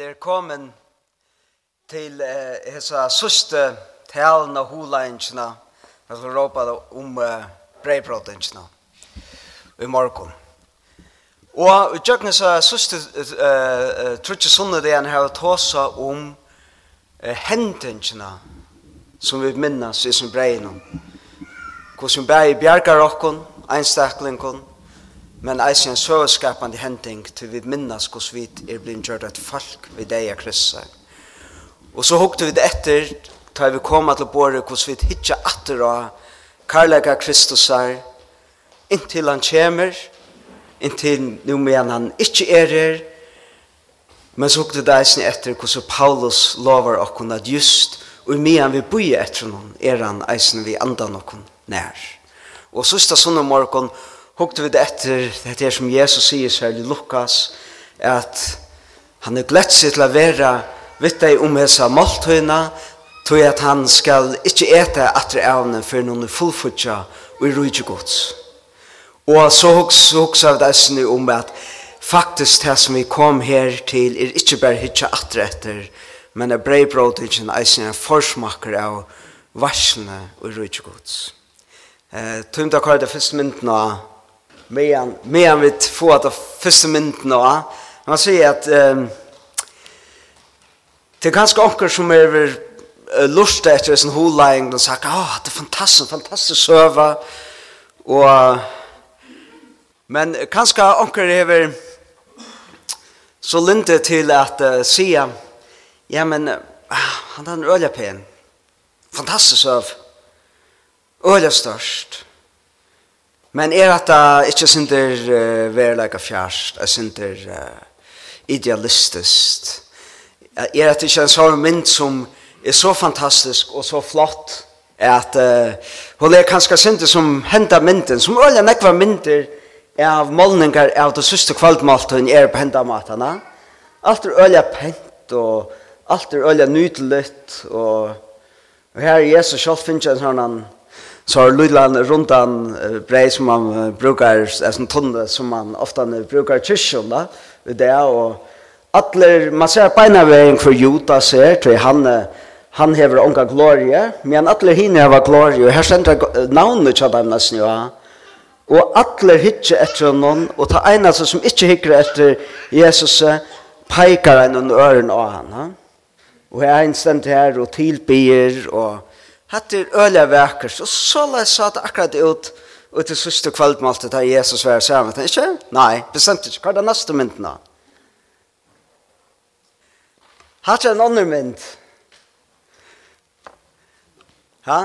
vi er kommet til eh, hessa søste talen av hulainsjene, jeg skal råpe om eh, breibrotinsjene i morgen. Og i tjøkken så søste eh, trutje sunne det han har tåsa om eh, hendingsjene som vi minnes i som sin breinom. Hvordan vi bærer bjergar okken, einstaklingen, men eisen en søskapande hending til vi minnas hos vi er blivit gjørt et folk vi deg av Kristus. Og så hukte vi det etter, da vi kom til båret hos vi hitja atter av karlaga Kristusar, inntil han kommer, inntil nu men han ikke er her, men så hukte det eisen etter hos Paulus lovar okkon at just og medan vi boi etter noen er han eisen vi andan okkon nær. Og sista sunne morgon, hukte vi det etter, det er som Jesus sier seg i Lukas, at han er glett seg til å være vidt deg om hessa måltøyna, tog at han skal ikke ete etter evne før noen er fullfutja og i rujtje gods. Og så huksa vi det etter om at faktisk det som vi kom her til er ikke bare hitja etter etter, men er breibrådingen eisen en forsmakker av varslene og i rujtje gods. Eh, Tumta kvar det første mynden av medan, medan vi får att första minuten då. Man säger att um, det är ganska åker som är lust efter sin holäng och sagt, ah, det är fantastiskt, fantastiskt söva. Och, men kanske åker över så linte till att uh, säga, ja men, uh, han har en ölja pen. Fantastiskt söv. Ölja störst. Men er at det ikke synder uh, verleika fjærst, det synder uh, idealistisk. Er at det ikke er en sånn mynd som er så fantastisk og så flott, er at uh, hun er kanskje synder som hender mynden, som øyne nekva mynder av målninger av det siste kvaldmåltøyen er på hender matene. Alt er øyne pent og alt er øyne nydelig og, og her er Jesus selv finnes en sånn Så har Lydland rundt den brei som man brukar, en sånn tunne som man ofta brukar kyrkjøn da, det og atler, man ser beina veien for Jota ser, til han, han hever unga glorie, men atler hine hever glorie, og her stender navnet til dem nesten jo, og atler hitje etter noen, og ta eina som ikke hikker etter Jesus, peikar en under øren av han, ha? og her er en stend her, og tilbyr, og Hatt er øyla vekkert, og så la jeg sa det akkurat ut ut til sørste kvaldmålte da Jesus var sammen, ikke? Nei, bestemt ikke. Hva er det neste mynden da? Hatt er en annen mynd. Ha?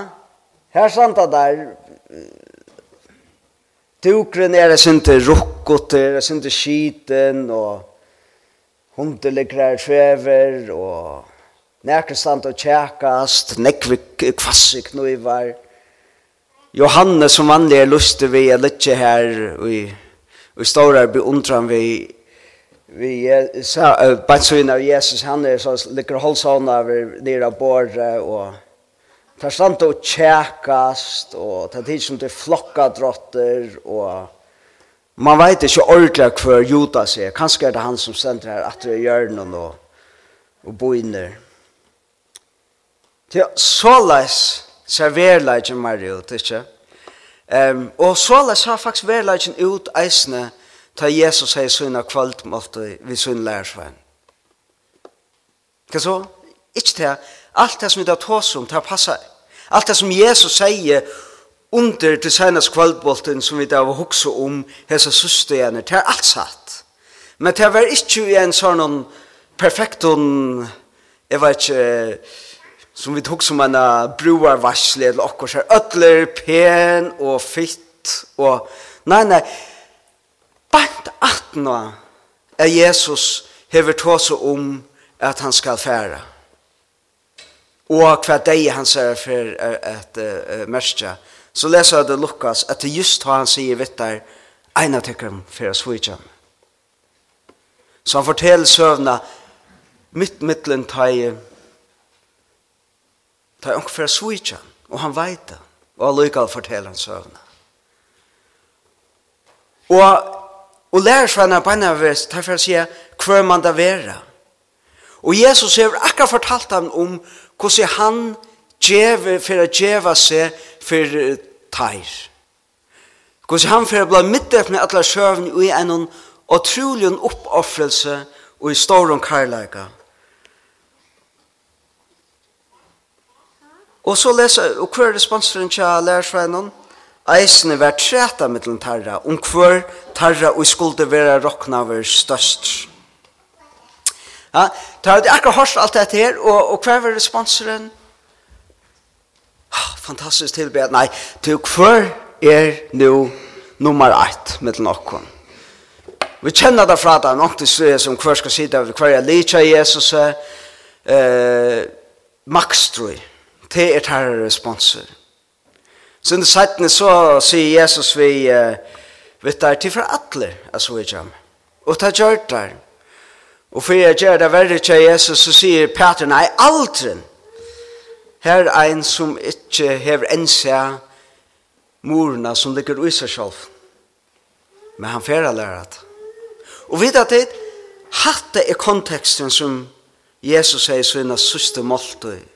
Her sant det der, dukren er det sinte rukkot, er det sinte skiten, og hundelegrer svever, og Nærkast stand og tjekast, nekvi kvassi knuivar. Johanne som vanlig er lustig vi er litt her i, stora stårar beundran vi vi sa batsvin av Jesus. Han er så ligger holsona av nere av bordet og tar stand og tjekast og tar tid som til flokka drotter og man vet ikke ordentlig hver Judas er kanskje er det han som sender her at det gjør noen og, og boiner Det er så leis verleidjen mer ut, ikke? Um, og så leis har faktisk verleidjen ut eisne ta Jesus hei sønne kvöldmålte vi sønne lærersvein. Hva så? Ikke det. Alt det som vi da tås om, det passer. Alt det som Jesus sier under til senast kvöldmålten som vi da var hoksa om hese sustene, det er alt satt. Men det var ikke en sånn perfekt, jeg vet ikke, som vi tog som en broarvarsle eller okkur så ötler pen og fitt og nei, nei. Bant at nå er Jesus hever tåse om at han skal færa og hva deg han ser for at uh, mørkja så leser det Lukas at det just har han sier vittar en av tekken for svitjan så han forteller søvna mitt mittlen tar Ta er onker for svitja, og han veit det, og allukal forteller och søvna. Og, og lærer en av vest, ta for å si hver man da vera. Og Jesus har akkurat fortalt ham om hvordan han djeve, for å djeva seg for teir. Hvordan han for å bli middelt med alle søvn i en utrolig oppoffrelse og i ståren karlaga. Og Og så lesa, og hver responsoren tja lærersveinen? Eisene var treta mittelen tarra, om hver tarra og skulde vera rokknaver størst. Ja, tar det akkurat hørst alt dette her, og, og hver var responsen? Fantastisk tilbed, nei, til hver er nu nummer 1 mittelen okkon. Vi kjenner det fra det, nok til sted som hver skal sitte, hver er litja Jesus, eh, makstrøy, Det er tære responser. Så under sættene så sier Jesus vi, uh, vet du, til for alle, altså vi kommer. Og ta gjør det. Og for jeg gjør det verre til Jesus, så sier Peter, nei, aldri. Her er en som ikke hever ensa morna som ligger i seg selv. Men han færa lærer det. Og vidt at det, hatt det er konteksten som Jesus sier så innan søste måltøy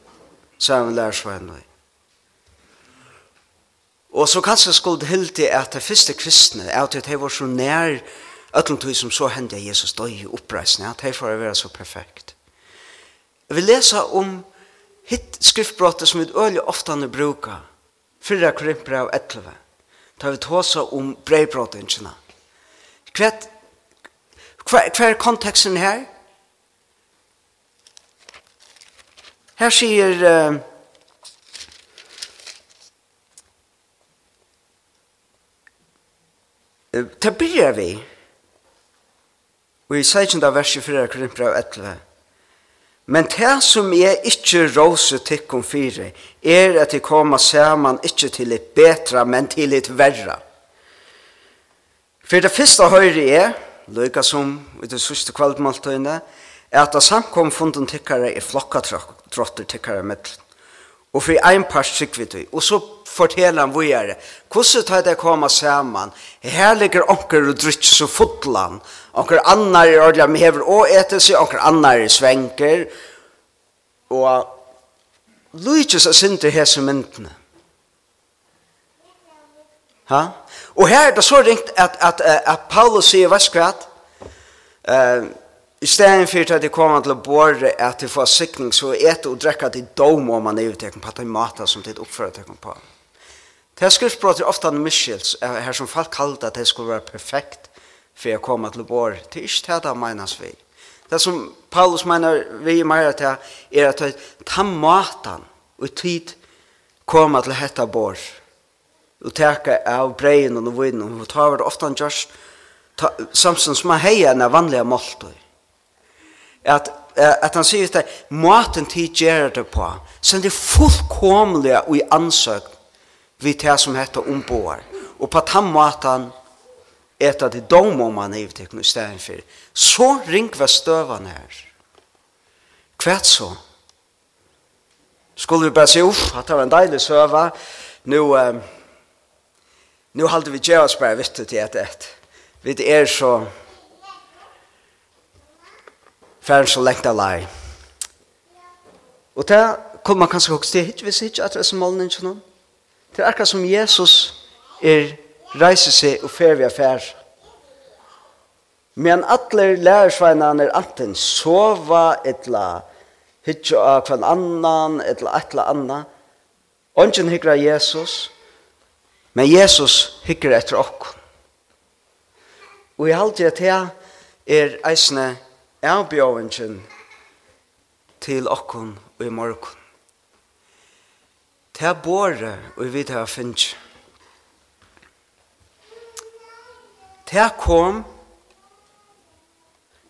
så er vi lær seg lærersveinene. Og så kanskje skulle det hilde at det første kristne, at det var så nær Ötlund tog som så hände att Jesus døy i uppreisning, at det får være så perfekt. Jeg vil lese om hitt skriftbrottet som vi öliga ofta nu brukar, 4 Korinthbrev 11, da vi tåsa om brevbrottet. Hva er konteksten her? Her sier uh, Det byrjar vi og i 16. verset 4 Korinthbrev 11 Men det som jeg ikke råse tikkum fire er at jeg kommer sammen ikke til et betra men til et verra For det første høyre er lykka som i det sørste kvaldmaltøyne at a samkom funden tykkare er flokka trotter tykkare mittl. Og for ein par sikk vi. Og så fortela han vujare, hvordan tar det koma saman? Her ligger onker og drytt så fotlan. Onker annar er ordla med hever og etter seg, onker annar er svenker. Og lujtjes er sinter hese myndene. Ha? Og her er det så ringt at, at, at, at Paulus sier, hva skrat? Uh, I stedet for at de kommer til å båre at de får sikning, så et og drekker de dom om man er uttekken på at de mater som de oppfører tekken på. Det er skriftbrott er ofte en miskjels, her som folk kaller at det skulle være perfekt for å komme til å båre. Det er ikke det det menes vi. Det som Paulus mener vi i mer til er at ta maten og tid komme til hette båre og teka av breien og vinen og ta var det ofte en gjørs samsyn som man heier enn vanlige måltøy at, at han sier at maten til gjør det på, så det fullkomlige og i ansøk vi tar som heter ombord. Og på den maten etter det dom om han er i stedet for. Så ringve støvene her. Hvert så? Skulle vi bare si, uff, at det var en deilig søva. Nu, um, nu halde vi gjør oss bare vittet til et et. Vi er så fer så lengt av lei. Og det kommer man kanskje også til hitt, hvis hitt at det er som målen ikke noen. Det er akkurat som Jesus er reiser seg og fer vi affær. Men alle lærersveinene er anten sova etla hitt av hver annan, etla etla anna. Ongen hikker Jesus, men Jesus hikker etter okken. Og jeg halte det er eisne avbjøvingen til okkon og i morgon. Det er båret og vi tar finnes. Det kom,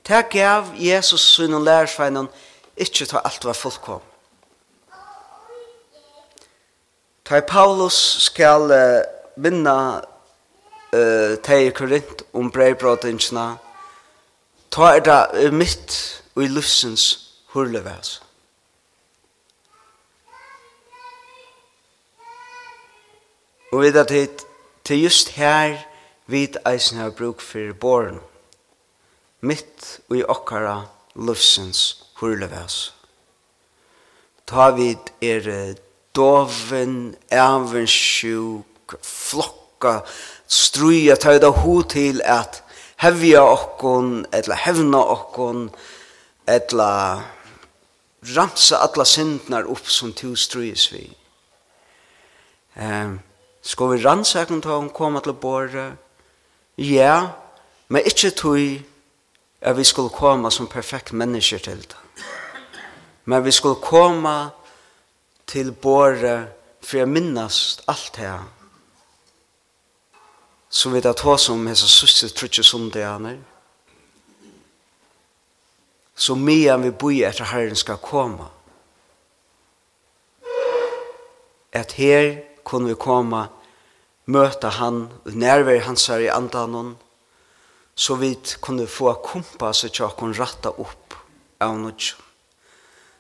det gav Jesus sin og lærersveinen ikke til alt var fullkom. Da Paulus skal vinna uh, til Korint om brevbrådingsene, ta er det mitt og i livsens hurlevæs. Og vi vet at det er just her vi eisen har bruk for båren, Mitt og i okkara livsens hurlevæs. Ta vid er doven, avundsjuk, flokka, struja, ta vid av ho til at hevja okkon, etla hevna okkon, etla ramsa alla syndnar upp som tu strys vi. Ehm, ska vi ramsa kan ta om koma til borre? Ja, men ikkje tui at vi skulle koma som perfekt mennesker til det. Men vi skulle koma til borre for jeg minnast alt det så vi da ta som hese søste trutje sundagene, så mye vi bor etter Herren skal koma At her kunne vi komme, møte han, nærvær hans her i andanen så vi kunne få kompass og tjakken ratta opp av noe.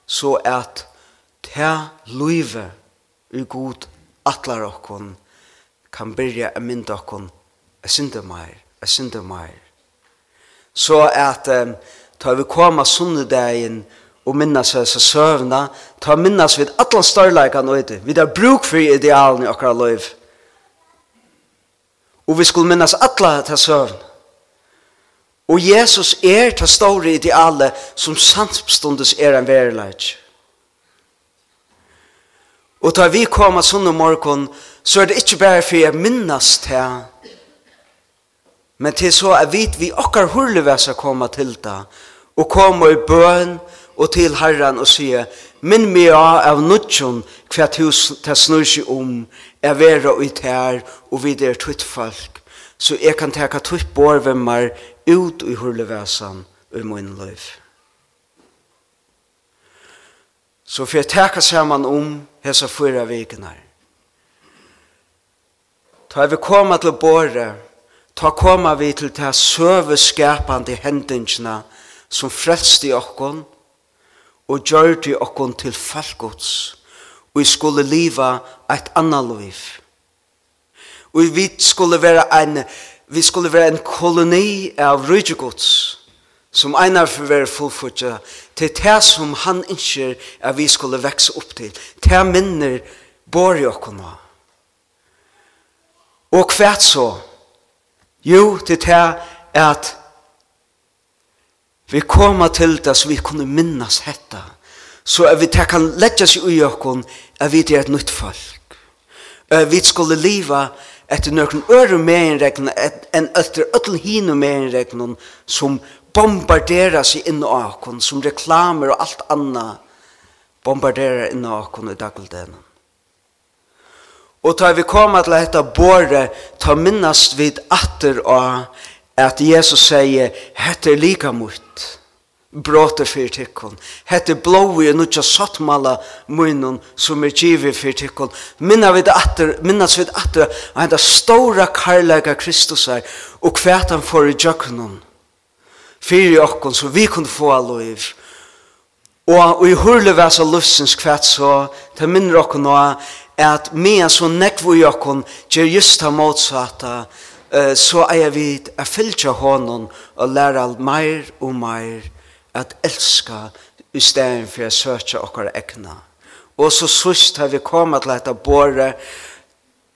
Så at ta løyve i god atlar okkon kan byrja a mynda okkon Jeg synder meg, jeg synder meg. Så at um, tar vi koma sunnedagen og minnas oss og søvna, ta minnas vid alla størleikan og ute. Vi har bruk for idealen i okra liv. Og vi skulle minnas alla ta søvn. Og Jesus er ta store ideale som samstundes er en verileik. Og ta vi koma sunne morgon, så er det ikke bare for jeg minnas til Men til så er vi vi okkar hurlevæsa koma til da, og koma i bøn og til herran og sige, minn meg av nudjon hva hus ta snur seg om, er vera og ut og vi er tvitt folk, så jeg kan teka tvitt borvemmar ut i hurlevæsan og i min liv. Så for jeg teka saman om hesa fyra vikenar. Ta vi koma til båret, Ta koma vi til ta søveskapande hendingsna som frelsti okkon og gjørdi okkon til falkots og vi skulle liva eit anna liv. Og vi skulle vera ein vi skulle vera en koloni av rydgjegods som einar for vera fullfutja til det som han innskjer at vi skulle vekse opp til. Det minner bor i okkona. Og kvært så, Jo, det er at vi kommer til det så vi kunne minnas dette, så at vi kan letja seg ui okkon at vi er et nytt folk. At vi skulle liva etter nøkken øre megenregnen enn etter ötlen hino megenregnen som bombarderer seg inn okkon, som reklamer og alt anna bombarderer inn okkon i dagligdenen. Og tar vi koma til dette båret, ta minnast vid atter og at Jesus sier, hette lika mot, bråte fyrir tikkun, hette blå i nukja sattmala munnen som er givet fyrir tikkun, minna vid atter, minnast vid atter, av henne stora karlaga Kristus her, og kvæt han for i djøkkunum, fyrir okkun, så vi kunne få alloiv, og i hurle væs av lufsins kvæt så, ta minner okkon og at mea så nekvo i okkon gjer just ha motsata uh, så jeg vi a fylgja honom og læra alt meir og meir at elska i stedet for å søke okkar egna. Og så sust har vi kommet til dette båret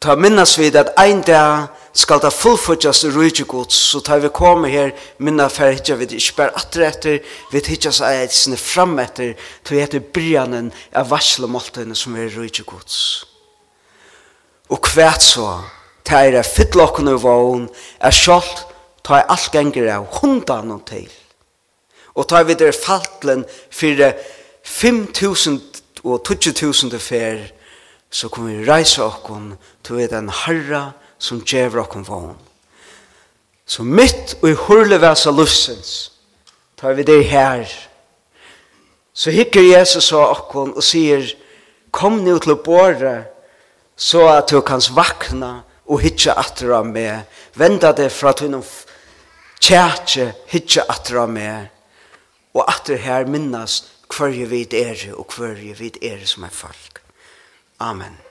ta minnas vid at ein dag skal ta fullfutjast i rujtje gods, så tar vi komme her, minna fer hitja vi ikke bare atre etter, vi hitja så er sinne fram etter, til vi heter bryanen av varselmåltene som er rujtje gods. Og kvært så, det er det vågen, er skjoldt, ta i alt ganger av hundan og til. Og ta i videre faltlen for 5.000 og 20.000 fer, så kan vi reise okkon til vi den herra som djever okkon vågen. Så mitt og i hurlevæsa lussens, ta vi det her, så hikker Jesus av okkon og sier, kom nu til å båre, så at du kan vakna og hitja atra meg, venda deg fra tunum tjætje hitja atra meg, og atra her minnast hver vi er og hver vi er som er folk. Amen.